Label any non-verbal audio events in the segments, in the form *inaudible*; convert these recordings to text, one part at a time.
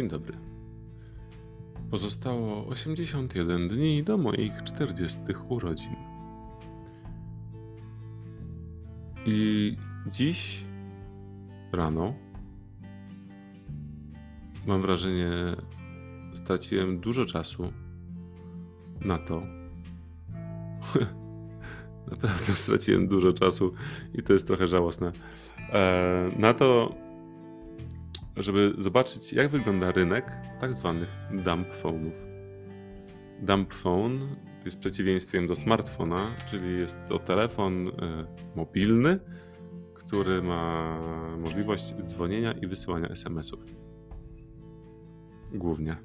Dzień dobry. Pozostało 81 dni do moich 40 urodzin. I dziś rano mam wrażenie, straciłem dużo czasu na to. *laughs* Naprawdę straciłem dużo czasu i to jest trochę żałosne. E, na to, żeby zobaczyć, jak wygląda rynek tak zwanych dump phone'ów. Dump phone jest przeciwieństwem do smartfona, czyli jest to telefon e, mobilny, który ma możliwość dzwonienia i wysyłania SMS-ów. Głównie.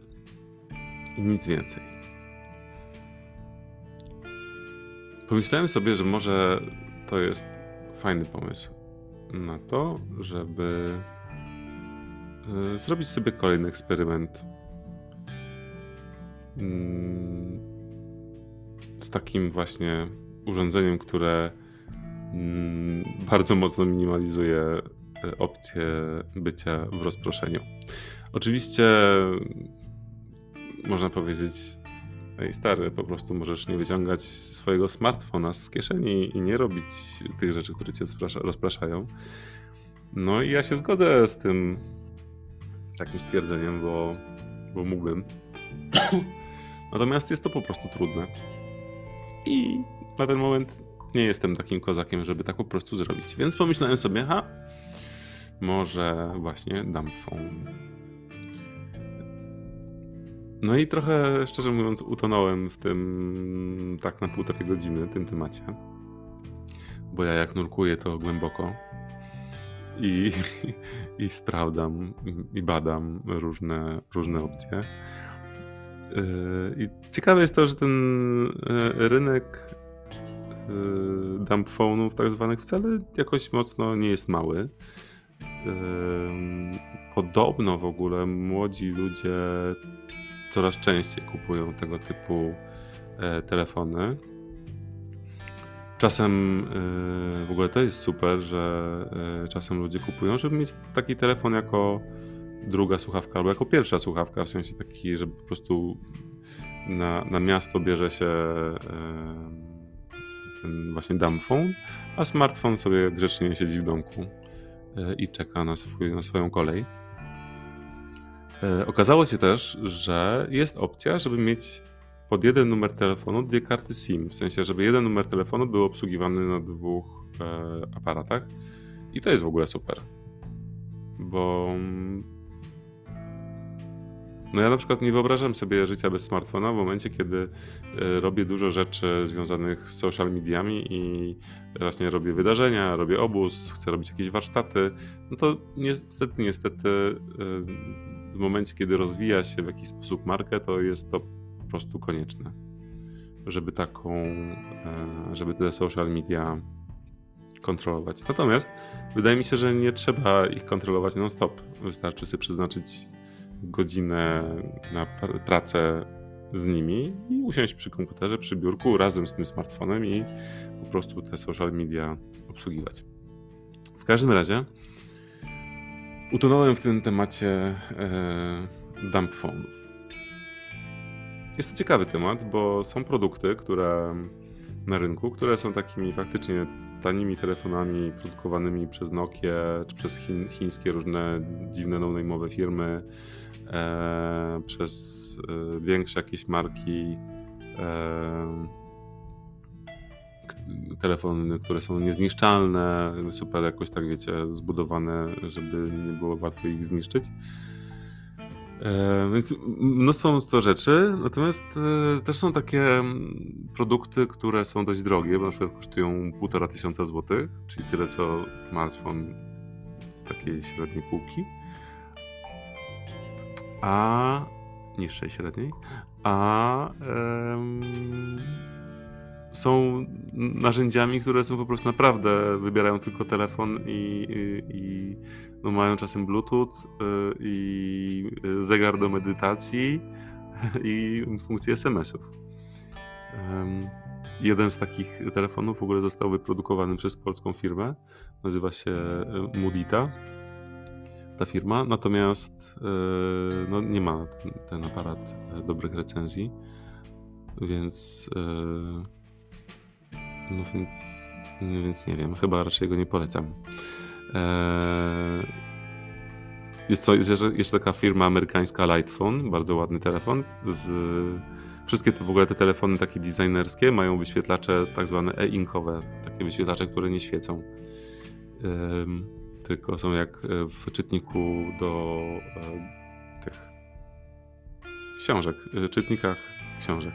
I nic więcej. Pomyślałem sobie, że może to jest fajny pomysł na to, żeby zrobić sobie kolejny eksperyment mm, z takim właśnie urządzeniem, które mm, bardzo mocno minimalizuje e, opcję bycia w rozproszeniu. Oczywiście można powiedzieć, ej stary, po prostu możesz nie wyciągać swojego smartfona z kieszeni i nie robić tych rzeczy, które cię rozpraszają. No i ja się zgodzę z tym takim stwierdzeniem, bo, bo mógłbym. *coughs* Natomiast jest to po prostu trudne. I na ten moment nie jestem takim kozakiem, żeby tak po prostu zrobić. Więc pomyślałem sobie, ha, może właśnie dump phone. No i trochę, szczerze mówiąc, utonąłem w tym tak na półtorej godziny, tym temacie. Bo ja jak nurkuję to głęboko i, *laughs* i sprawdzam i badam różne, różne opcje. Yy, I ciekawe jest to, że ten yy, rynek yy, dump tak zwanych wcale jakoś mocno nie jest mały. Podobno w ogóle młodzi ludzie coraz częściej kupują tego typu e, telefony. Czasem e, w ogóle to jest super, że e, czasem ludzie kupują, żeby mieć taki telefon jako druga słuchawka albo jako pierwsza słuchawka, w sensie taki, żeby po prostu na, na miasto bierze się ten właśnie phone, a smartfon sobie grzecznie siedzi w domku i czeka na, swój, na swoją kolej. Okazało się też, że jest opcja, żeby mieć pod jeden numer telefonu dwie karty SIM. W sensie, żeby jeden numer telefonu był obsługiwany na dwóch e, aparatach. I to jest w ogóle super. Bo. Mm, no ja na przykład nie wyobrażam sobie życia bez smartfona w momencie, kiedy e, robię dużo rzeczy związanych z social mediami i właśnie robię wydarzenia, robię obóz, chcę robić jakieś warsztaty. No to niestety, niestety w momencie, kiedy rozwija się w jakiś sposób markę, to jest to po prostu konieczne, żeby taką, e, żeby te social media kontrolować. Natomiast wydaje mi się, że nie trzeba ich kontrolować non-stop. Wystarczy sobie przeznaczyć godzinę na pracę z nimi i usiąść przy komputerze, przy biurku razem z tym smartfonem i po prostu te social media obsługiwać. W każdym razie utonąłem w tym temacie e, dump phone'ów. Jest to ciekawy temat, bo są produkty, które na rynku, które są takimi faktycznie tanimi telefonami produkowanymi przez Nokia czy przez chińskie różne dziwne no firmy, e, przez e, większe jakieś marki. E, telefony, które są niezniszczalne, super jakoś tak wiecie, zbudowane, żeby nie było łatwo ich zniszczyć. E, więc mnóstwo, mnóstwo rzeczy, natomiast e, też są takie produkty, które są dość drogie, bo na przykład kosztują półtora tysiąca złotych, czyli tyle co smartfon z takiej średniej półki, a niższej średniej, a są narzędziami, które są po prostu naprawdę, wybierają tylko telefon i, i, i no mają czasem Bluetooth y, i zegar do medytacji i funkcję SMS-ów. Jeden z takich telefonów w ogóle został wyprodukowany przez polską firmę. Nazywa się y, Mudita. ta firma, natomiast e, no, nie ma ten, ten aparat e, dobrych recenzji, więc e, no więc, no więc nie wiem, chyba raczej go nie polecam. Jest, co, jest jeszcze taka firma amerykańska Lightphone, bardzo ładny telefon. Z, wszystkie te w ogóle te telefony takie designerskie mają wyświetlacze tak zwane e-inkowe, takie wyświetlacze, które nie świecą tylko są jak e, w czytniku do e, tych książek, e, czytnikach książek.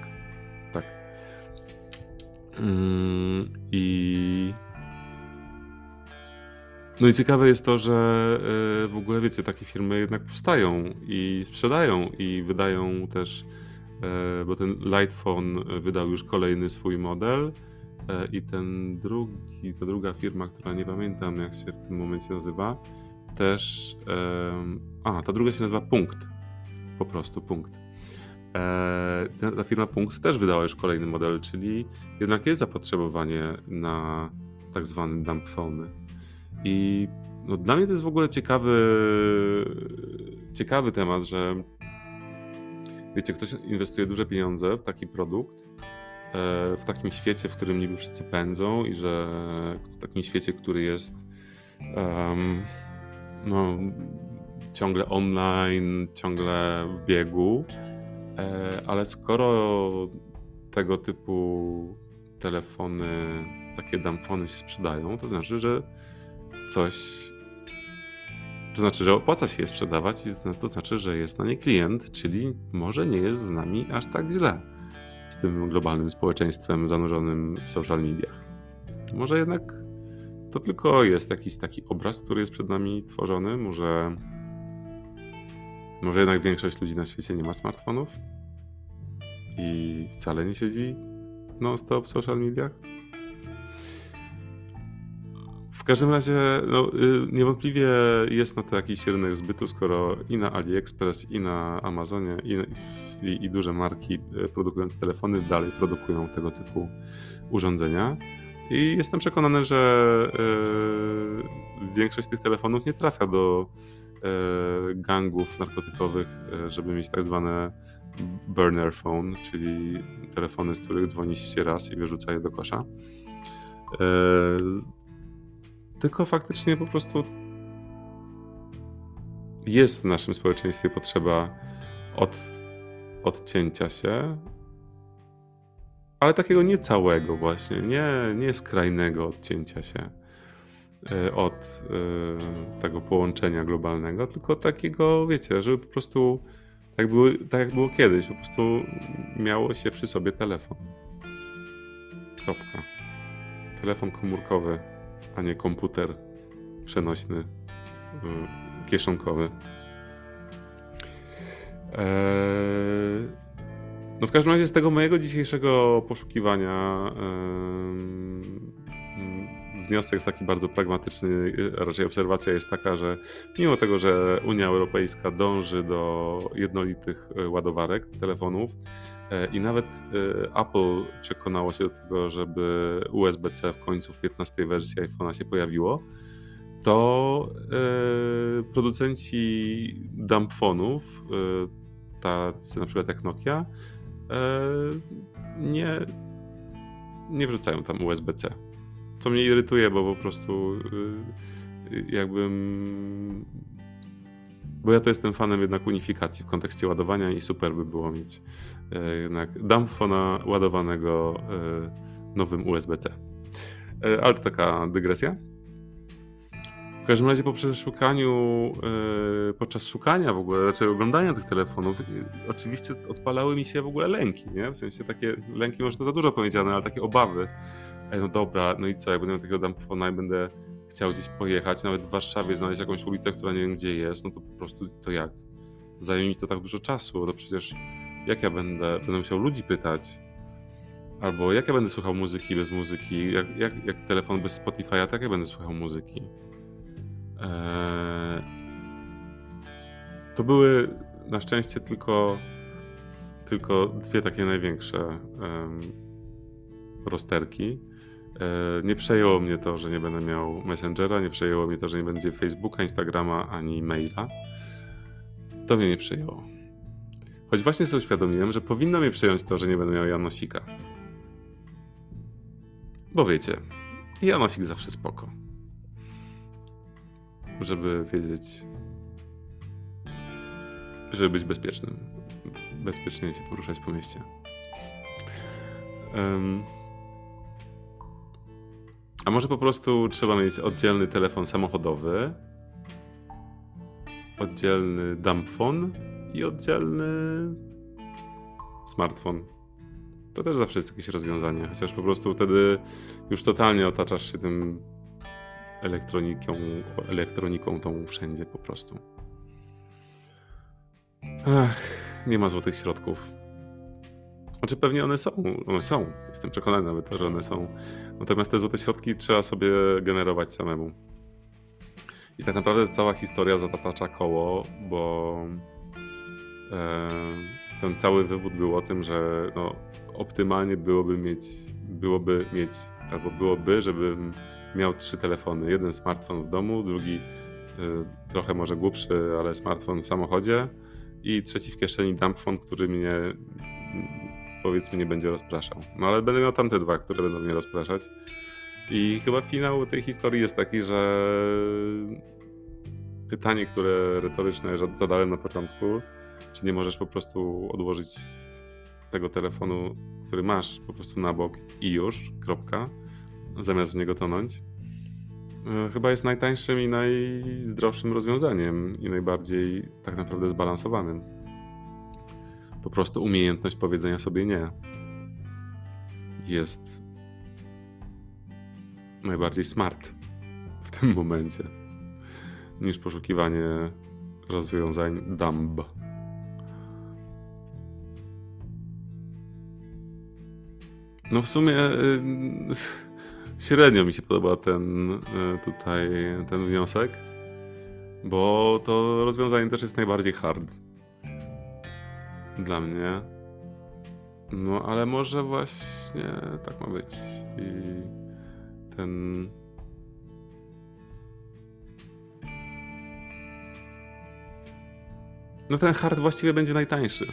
Mm, I no i ciekawe jest to, że w ogóle wiecie, takie firmy jednak powstają i sprzedają i wydają też, bo ten Lightphone wydał już kolejny swój model E, I ten drugi, ta druga firma, która nie pamiętam jak się w tym momencie nazywa, też. A, ta druga się nazywa Punkt. Po prostu Punkt. E, ta firma Punkt też wydała już kolejny model, czyli jednak jest zapotrzebowanie na tak zwane dump phony. I no, dla mnie to jest w ogóle ciekawy, ciekawy temat, że wiecie, ktoś inwestuje duże pieniądze w taki produkt, E, w takim świecie, w którym niby wszyscy pędzą i że w takim świecie, który jest um, no, ciągle online, ciągle w biegu, ale skoro tego typu telefony, takie dampfony się sprzedają, to znaczy, że coś to znaczy, że opłaca się je sprzedawać i to znaczy, że jest na nie klient, czyli może nie jest z nami aż tak źle z tym globalnym społeczeństwem zanurzonym w social mediach. Może jednak to tylko jest jakiś taki obraz, który jest przed nami tworzony. Może, może jednak większość ludzi na świecie nie ma smartfonów i wcale nie siedzi non-stop w social mediach. W każdym razie, no, y, niewątpliwie jest na to jakiś rynek zbytu, skoro i na AliExpress, i na Amazonie, i, i, i duże marki y, produkujące telefony dalej produkują tego typu urządzenia. I jestem przekonany, że y, większość tych telefonów nie trafia do gangów narkotykowych, y, żeby mieć tak zwane burner phone, czyli telefony, z których dzwoni się raz i wyrzuca je do kosza. Y, tylko faktycznie po prostu jest w naszym społeczeństwie potrzeba od, odcięcia się, ale takiego nie całego właśnie, nie, nie skrajnego odcięcia się e, od y, tego połączenia globalnego, tylko takiego, wiecie, żeby po prostu tak, było, tak jak było kiedyś, po prostu miało się przy sobie telefon. Kropka. Telefon komórkowy a nie komputer przenośny, y, kieszonkowy. Eee, no w każdym razie z tego mojego dzisiejszego poszukiwania wniosek taki bardzo pragmatyczny, raczej obserwacja jest taka, że mimo tego, że Unia Europejska dąży do jednolitych e, ładowarek telefonów e, i nawet Apple przekonało się do tego, żeby USB-C w końcu w 15 wersji iPhone'a się pojawiło, to producenci dumpfonów, tacy na przykład jak Nokia, nie, nie wrzucają tam USB-C co mnie irytuje, bo po prostu y, jakbym. Bo ja to jestem fanem jednak unifikacji w kontekście ładowania i super by było mieć e, jednak dumpfona ładowanego nowym USB-C. Ale to taka dygresja. W każdym razie po przeszukaniu, podczas szukania w ogóle, raczej oglądania tych telefonów, oczywiście odpalały mi się w ogóle lęki, nie? W sensie takie lęki, może to za dużo powiedziane, ale takie obawy no dobra, no i co, jak będę miał takiego dumpfona i będę chciał gdzieś pojechać, nawet w Warszawie znaleźć jakąś ulicę, która nie wiem gdzie jest, no to po prostu to jak? Zajmie mi to tak dużo czasu, no przecież jak ja będę, będę musiał ludzi pytać, albo jak ja będę słuchał muzyki bez muzyki, jak, jak, jak telefon bez Spotify'a, tak ja będę słuchał muzyki. Eee... To były na szczęście tylko, tylko dwie takie największe um, rozterki. E, nie przejęło mnie to, że nie będę miał Messengera, nie przejęło mnie to, że nie będzie Facebooka, Instagrama ani maila. To mnie nie przejęło. Choć właśnie sobie uświadomiłem, że powinno mnie przejąć to, że nie będę miał Janosika. Bo wiecie, Janosik zawsze spoko. Żeby wiedzieć, żeby być bezpiecznym. Bezpiecznie się poruszać po mieście. Um, a może po prostu trzeba mieć oddzielny telefon samochodowy, oddzielny dumbphone i oddzielny smartfon. To też zawsze jest jakieś rozwiązanie, chociaż po prostu wtedy już totalnie otaczasz się tym elektroniką, elektroniką tą wszędzie po prostu. Ach, nie ma złotych środków. Znaczy pewnie one są, one są. Jestem przekonany nawet, że one są. Natomiast te złote środki trzeba sobie generować samemu. I tak naprawdę cała historia zatacza koło, bo e, ten cały wywód był o tym, że no, optymalnie byłoby mieć, byłoby mieć, albo byłoby, żebym miał trzy telefony. Jeden smartfon w domu, drugi y, trochę może głupszy, ale smartfon w samochodzie i trzeci w kieszeni dumbphone, który mnie powiedzmy nie będzie rozpraszał. No ale będę miał tamte dwa, które będą mnie rozpraszać. I chyba finał tej historii jest taki, że pytanie, które retoryczne zadałem na początku, czy nie możesz po prostu odłożyć tego telefonu, który masz po prostu na bok i już, kropka, zamiast w niego tonąć, e, chyba jest najtańszym i najzdrowszym rozwiązaniem i najbardziej tak naprawdę zbalansowanym. Po prostu umiejętność powiedzenia sobie nie jest najbardziej smart w tym momencie niż poszukiwanie rozwiązań dumb. No w sumie y, średnio mi się podoba ten y, tutaj ten wniosek, bo to rozwiązanie też jest najbardziej hard dla mnie. No ale może właśnie tak ma być. I ten No ten hard właściwie będzie najtańszy.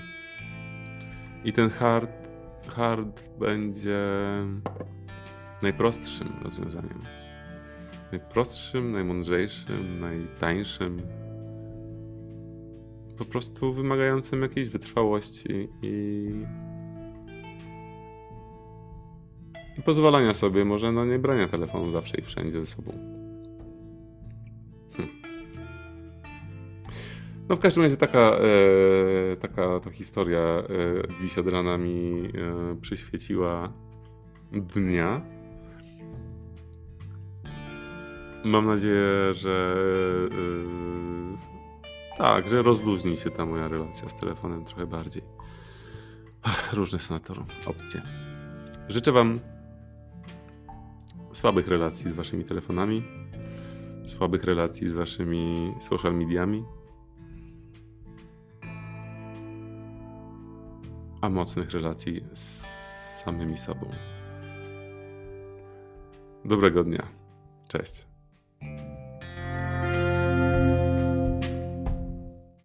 I ten hard hard będzie najprostszym rozwiązaniem. Najprostszym, najmądrzejszym, najtańszym. Po prostu wymagającym jakiejś wytrwałości i, i pozwalania sobie może na nie brania telefonu zawsze i wszędzie ze sobą. No w każdym razie taka, e, taka to historia e, dziś od rana mi e, przyświeciła dnia. Mam nadzieję, że e, tak, że rozluźni się ta moja relacja z telefonem trochę bardziej. Ach, różne są to opcje. Życzę Wam słabych relacji z Waszymi telefonami, słabych relacji z Waszymi social mediami a mocnych relacji z samymi sobą. Dobrego dnia. Cześć.